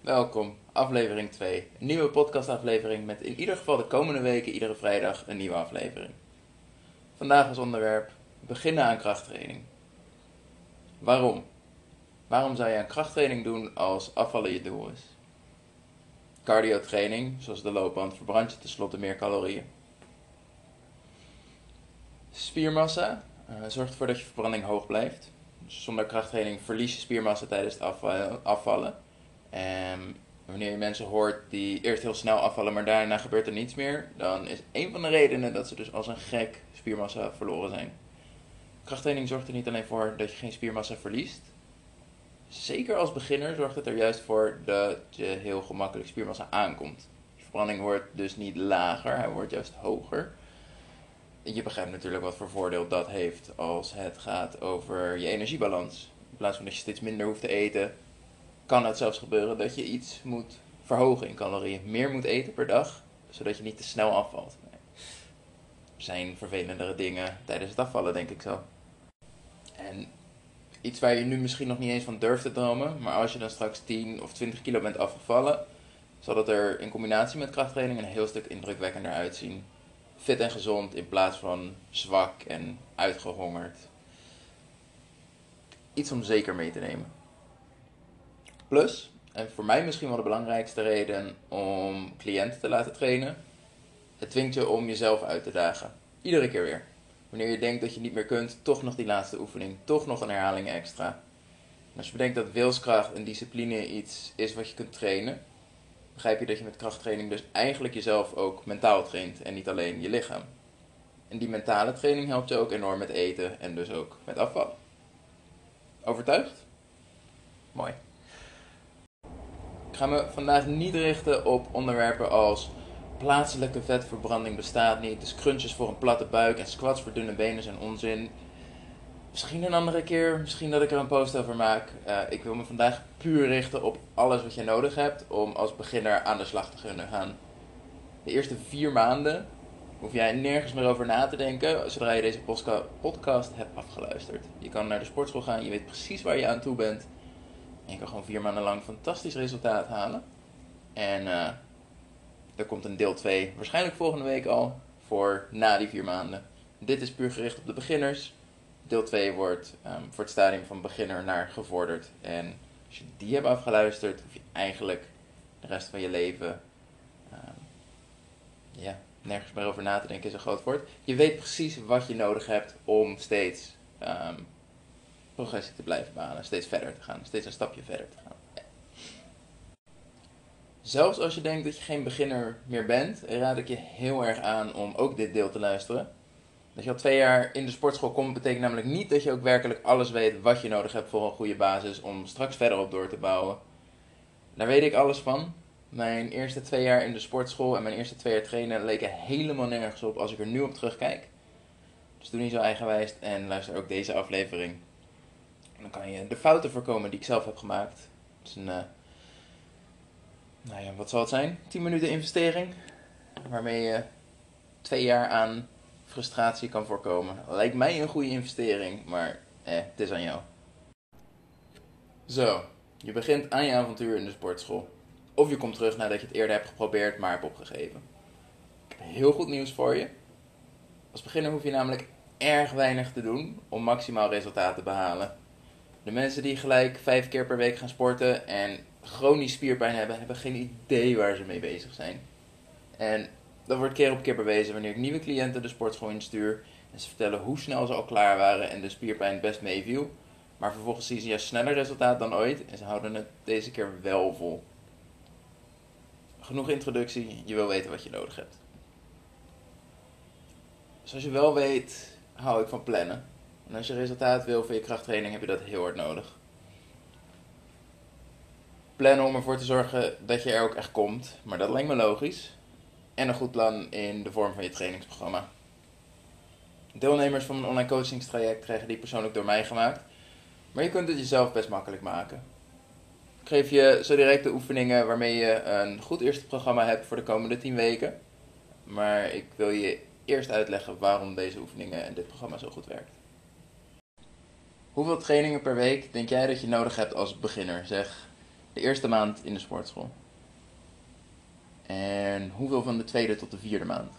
Welkom, aflevering 2. Een nieuwe podcastaflevering met in ieder geval de komende weken iedere vrijdag een nieuwe aflevering. Vandaag als onderwerp beginnen aan krachttraining. Waarom? Waarom zou je aan krachttraining doen als afvallen je doel is? Cardiotraining, zoals de loopband, verbrandt je tenslotte meer calorieën. Spiermassa uh, zorgt ervoor dat je verbranding hoog blijft. Dus zonder krachttraining verlies je spiermassa tijdens het afvallen. En wanneer je mensen hoort die eerst heel snel afvallen, maar daarna gebeurt er niets meer, dan is een van de redenen dat ze dus als een gek spiermassa verloren zijn. Krachttraining zorgt er niet alleen voor dat je geen spiermassa verliest. Zeker als beginner zorgt het er juist voor dat je heel gemakkelijk spiermassa aankomt. Je verbranding wordt dus niet lager, hij wordt juist hoger. Je begrijpt natuurlijk wat voor voordeel dat heeft als het gaat over je energiebalans. In plaats van dat je steeds minder hoeft te eten, kan het zelfs gebeuren dat je iets moet verhogen in calorieën. Meer moet eten per dag, zodat je niet te snel afvalt. Er zijn vervelendere dingen tijdens het afvallen, denk ik zo. En iets waar je nu misschien nog niet eens van durft te dromen, maar als je dan straks 10 of 20 kilo bent afgevallen, zal dat er in combinatie met krachttraining een heel stuk indrukwekkender uitzien. Fit en gezond in plaats van zwak en uitgehongerd. Iets om zeker mee te nemen. Plus, en voor mij misschien wel de belangrijkste reden om cliënten te laten trainen, het dwingt je om jezelf uit te dagen. Iedere keer weer. Wanneer je denkt dat je niet meer kunt, toch nog die laatste oefening, toch nog een herhaling extra. En als je bedenkt dat wilskracht en discipline iets is wat je kunt trainen, begrijp je dat je met krachttraining dus eigenlijk jezelf ook mentaal traint en niet alleen je lichaam. En die mentale training helpt je ook enorm met eten en dus ook met afvallen. Overtuigd? Mooi. Ga me vandaag niet richten op onderwerpen als plaatselijke vetverbranding bestaat niet, dus crunches voor een platte buik en squats voor dunne benen zijn onzin. Misschien een andere keer, misschien dat ik er een post over maak. Uh, ik wil me vandaag puur richten op alles wat je nodig hebt om als beginner aan de slag te kunnen gaan. De eerste vier maanden hoef jij nergens meer over na te denken zodra je deze podcast hebt afgeluisterd. Je kan naar de sportschool gaan, je weet precies waar je aan toe bent. En je kan gewoon vier maanden lang fantastisch resultaat halen. En uh, er komt een deel 2, waarschijnlijk volgende week al, voor na die vier maanden. Dit is puur gericht op de beginners. Deel 2 wordt um, voor het stadium van beginner naar gevorderd. En als je die hebt afgeluisterd, hoef je eigenlijk de rest van je leven um, ja, nergens meer over na te denken, is een groot woord. Je weet precies wat je nodig hebt om steeds um, progressie te blijven behalen, steeds verder te gaan, steeds een stapje verder te gaan. Zelfs als je denkt dat je geen beginner meer bent, raad ik je heel erg aan om ook dit deel te luisteren. Dat je al twee jaar in de sportschool komt, betekent namelijk niet dat je ook werkelijk alles weet wat je nodig hebt voor een goede basis om straks verder op door te bouwen. Daar weet ik alles van. Mijn eerste twee jaar in de sportschool en mijn eerste twee jaar trainen leken helemaal nergens op als ik er nu op terugkijk. Dus doe niet zo eigenwijs en luister ook deze aflevering. Dan kan je de fouten voorkomen die ik zelf heb gemaakt. Het is een, uh, nou ja, wat zal het zijn? 10 minuten investering. Waarmee je twee jaar aan frustratie kan voorkomen. Lijkt mij een goede investering, maar eh, het is aan jou. Zo, je begint aan je avontuur in de sportschool. Of je komt terug nadat je het eerder hebt geprobeerd, maar hebt opgegeven. Ik heb heel goed nieuws voor je. Als beginner hoef je namelijk erg weinig te doen om maximaal resultaat te behalen. De mensen die gelijk vijf keer per week gaan sporten en chronisch spierpijn hebben, hebben geen idee waar ze mee bezig zijn. En dat wordt keer op keer bewezen wanneer ik nieuwe cliënten de sportschool instuur en ze vertellen hoe snel ze al klaar waren en de spierpijn best meeviel. Maar vervolgens zien ze juist sneller resultaat dan ooit en ze houden het deze keer wel vol. Genoeg introductie, je wil weten wat je nodig hebt. Zoals je wel weet, hou ik van plannen. En als je resultaat wil voor je krachttraining, heb je dat heel hard nodig. Plannen om ervoor te zorgen dat je er ook echt komt, maar dat lijkt me logisch. En een goed plan in de vorm van je trainingsprogramma. Deelnemers van mijn online coachingstraject krijgen die persoonlijk door mij gemaakt, maar je kunt het jezelf best makkelijk maken. Ik geef je zo direct de oefeningen waarmee je een goed eerste programma hebt voor de komende 10 weken. Maar ik wil je eerst uitleggen waarom deze oefeningen en dit programma zo goed werkt. Hoeveel trainingen per week denk jij dat je nodig hebt als beginner? Zeg de eerste maand in de sportschool? En hoeveel van de tweede tot de vierde maand?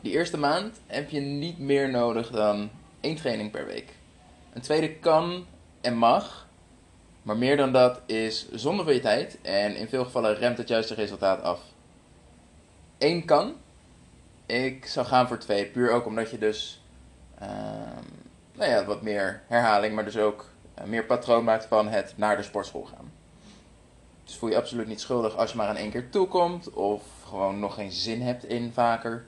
Die eerste maand heb je niet meer nodig dan één training per week. Een tweede kan en mag, maar meer dan dat is zonde van je tijd en in veel gevallen remt het juiste resultaat af. Eén kan. Ik zou gaan voor twee, puur ook omdat je dus nou ja, wat meer herhaling, maar dus ook uh, meer patroon maakt van het naar de sportschool gaan. Dus voel je absoluut niet schuldig als je maar aan één keer toekomt of gewoon nog geen zin hebt in vaker.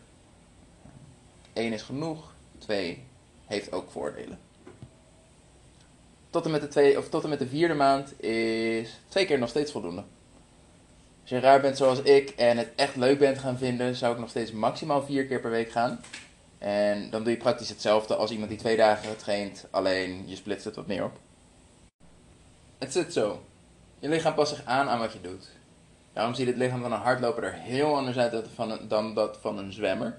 Eén is genoeg, twee heeft ook voordelen. Tot en, met de twee, of tot en met de vierde maand is twee keer nog steeds voldoende. Als je raar bent zoals ik en het echt leuk bent gaan vinden, zou ik nog steeds maximaal vier keer per week gaan. En dan doe je praktisch hetzelfde als iemand die twee dagen traint, alleen je splitst het wat meer op. Het zit zo. Je lichaam past zich aan aan wat je doet. Daarom ziet het lichaam van een hardloper er heel anders uit dan dat van een zwemmer.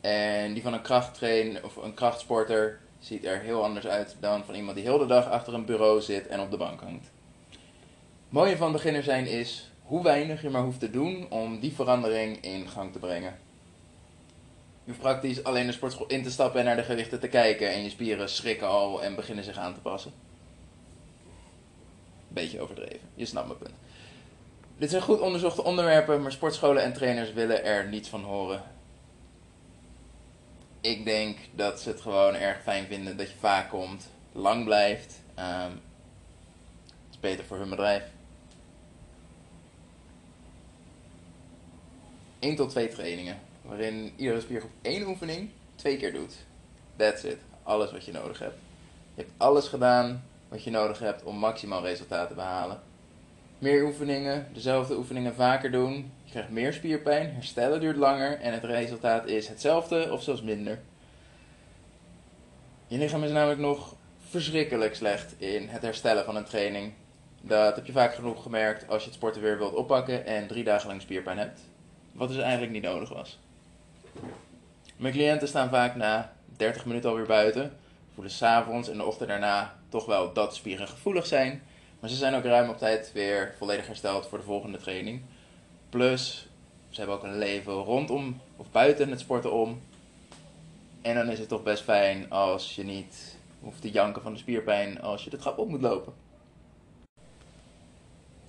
En die van een krachttrain of een krachtsporter ziet er heel anders uit dan van iemand die heel de dag achter een bureau zit en op de bank hangt. Het mooie van beginner zijn is hoe weinig je maar hoeft te doen om die verandering in gang te brengen. Je praktisch alleen de sportschool in te stappen en naar de gewichten te kijken en je spieren schrikken al en beginnen zich aan te passen. Beetje overdreven, je snapt mijn punt. Dit zijn goed onderzochte onderwerpen, maar sportscholen en trainers willen er niets van horen. Ik denk dat ze het gewoon erg fijn vinden dat je vaak komt, lang blijft. Um, het is beter voor hun bedrijf. 1 tot 2 trainingen, waarin iedere spiergroep één oefening twee keer doet. That's it. Alles wat je nodig hebt. Je hebt alles gedaan wat je nodig hebt om maximaal resultaat te behalen. Meer oefeningen, dezelfde oefeningen vaker doen. Je krijgt meer spierpijn, herstellen duurt langer en het resultaat is hetzelfde of zelfs minder. Je lichaam is namelijk nog verschrikkelijk slecht in het herstellen van een training. Dat heb je vaak genoeg gemerkt als je het sporten weer wilt oppakken en drie dagen lang spierpijn hebt. Wat dus eigenlijk niet nodig was. Mijn cliënten staan vaak na 30 minuten alweer buiten. Voelen s'avonds en de ochtend daarna toch wel dat spieren gevoelig zijn. Maar ze zijn ook ruim op tijd weer volledig hersteld voor de volgende training. Plus, ze hebben ook een leven rondom of buiten het sporten om. En dan is het toch best fijn als je niet hoeft te janken van de spierpijn als je de trap op moet lopen.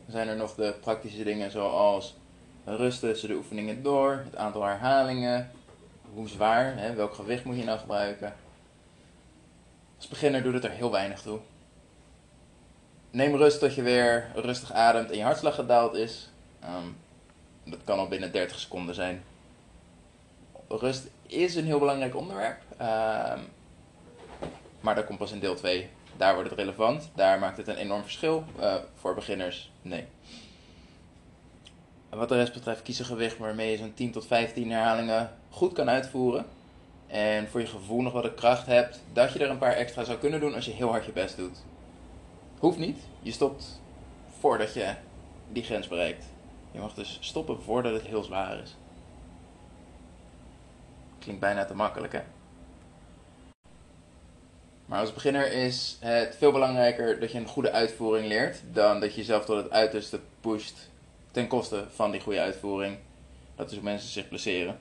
Dan zijn er nog de praktische dingen zoals rust tussen de oefeningen door, het aantal herhalingen, hoe zwaar, hè, welk gewicht moet je nou gebruiken. Als beginner doet het er heel weinig toe. Neem rust tot je weer rustig ademt en je hartslag gedaald is. Ehm, dat kan al binnen 30 seconden zijn. Rust is een heel belangrijk onderwerp. Ehm, maar dat komt pas in deel 2. Daar wordt het relevant. Daar maakt het een enorm verschil. Uh, voor beginners, nee. Wat de rest betreft, kies een gewicht waarmee je zo'n 10 tot 15 herhalingen goed kan uitvoeren. En voor je gevoel nog wat de kracht hebt dat je er een paar extra zou kunnen doen als je heel hard je best doet. Hoeft niet. Je stopt voordat je die grens bereikt. Je mag dus stoppen voordat het heel zwaar is. Klinkt bijna te makkelijk, hè? Maar als beginner is het veel belangrijker dat je een goede uitvoering leert dan dat je jezelf tot het uiterste pusht ten koste van die goede uitvoering. Dat is hoe mensen zich placeren.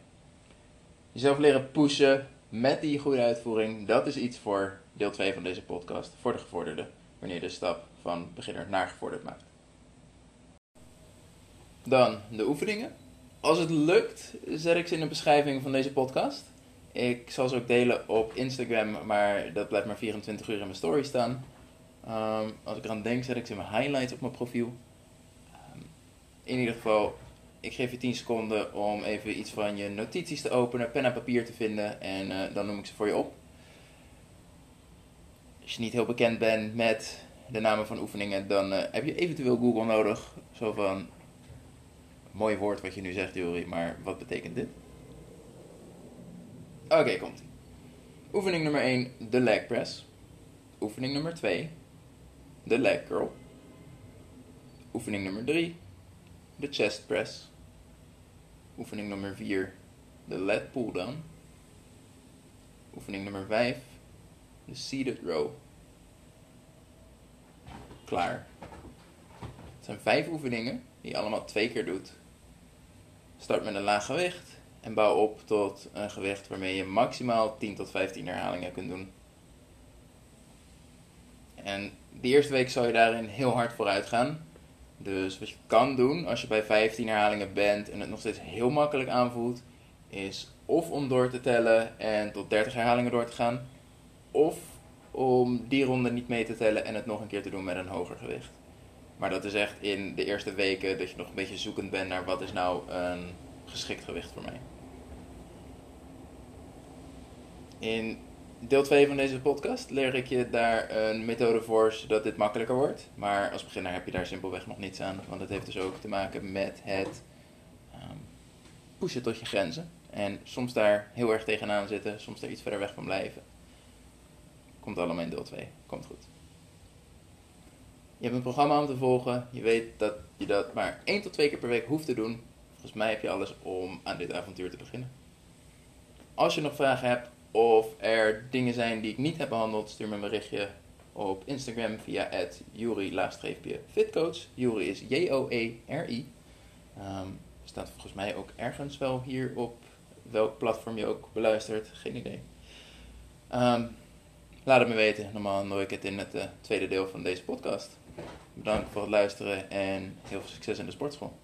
Jezelf leren pushen met die goede uitvoering, dat is iets voor deel 2 van deze podcast, voor de gevorderde, wanneer je de stap van beginner naar gevorderd maakt. Dan de oefeningen. Als het lukt, zet ik ze in de beschrijving van deze podcast. Ik zal ze ook delen op Instagram, maar dat blijft maar 24 uur in mijn story staan. Um, als ik eraan denk, zet ik ze in mijn highlights op mijn profiel. In ieder geval, ik geef je 10 seconden om even iets van je notities te openen, pen en papier te vinden en uh, dan noem ik ze voor je op. Als je niet heel bekend bent met de namen van oefeningen, dan uh, heb je eventueel Google nodig. Zo van, mooi woord wat je nu zegt, Jury, maar wat betekent dit? Oké, okay, komt. Oefening nummer 1, de leg press. Oefening nummer 2, de leg curl. Oefening nummer 3, de chest press. Oefening nummer 4, de lat pull down. Oefening nummer 5, de seated row. klaar. Het zijn vijf oefeningen die je allemaal twee keer doet. Start met een laag gewicht en bouw op tot een gewicht waarmee je maximaal 10 tot 15 herhalingen kunt doen. En de eerste week zal je daarin heel hard vooruit gaan. Dus wat je kan doen als je bij 15 herhalingen bent en het nog steeds heel makkelijk aanvoelt, is of om door te tellen en tot 30 herhalingen door te gaan, of om die ronde niet mee te tellen en het nog een keer te doen met een hoger gewicht. Maar dat is echt in de eerste weken dat je nog een beetje zoekend bent naar wat is nou een geschikt gewicht voor mij. In deel 2 van deze podcast leer ik je daar een methode voor zodat dit makkelijker wordt. Maar als beginner heb je daar simpelweg nog niets aan, want het heeft dus ook te maken met het um, pushen tot je grenzen. En soms daar heel erg tegenaan zitten, soms daar iets verder weg van blijven. Komt allemaal in deel 2. Komt goed. Je hebt een programma om te volgen. Je weet dat je dat maar één tot twee keer per week hoeft te doen. Volgens mij heb je alles om aan dit avontuur te beginnen. Als je nog vragen hebt of er dingen zijn die ik niet heb behandeld, stuur me een berichtje op Instagram via Juri-fitcoach. Juri is J-O-E-R-I. Um, staat volgens mij ook ergens wel hier op welk platform je ook beluistert. Geen idee. Um, laat het me weten. Normaal noem ik het in het uh, tweede deel van deze podcast. Bedankt voor het luisteren en heel veel succes in de sportschool.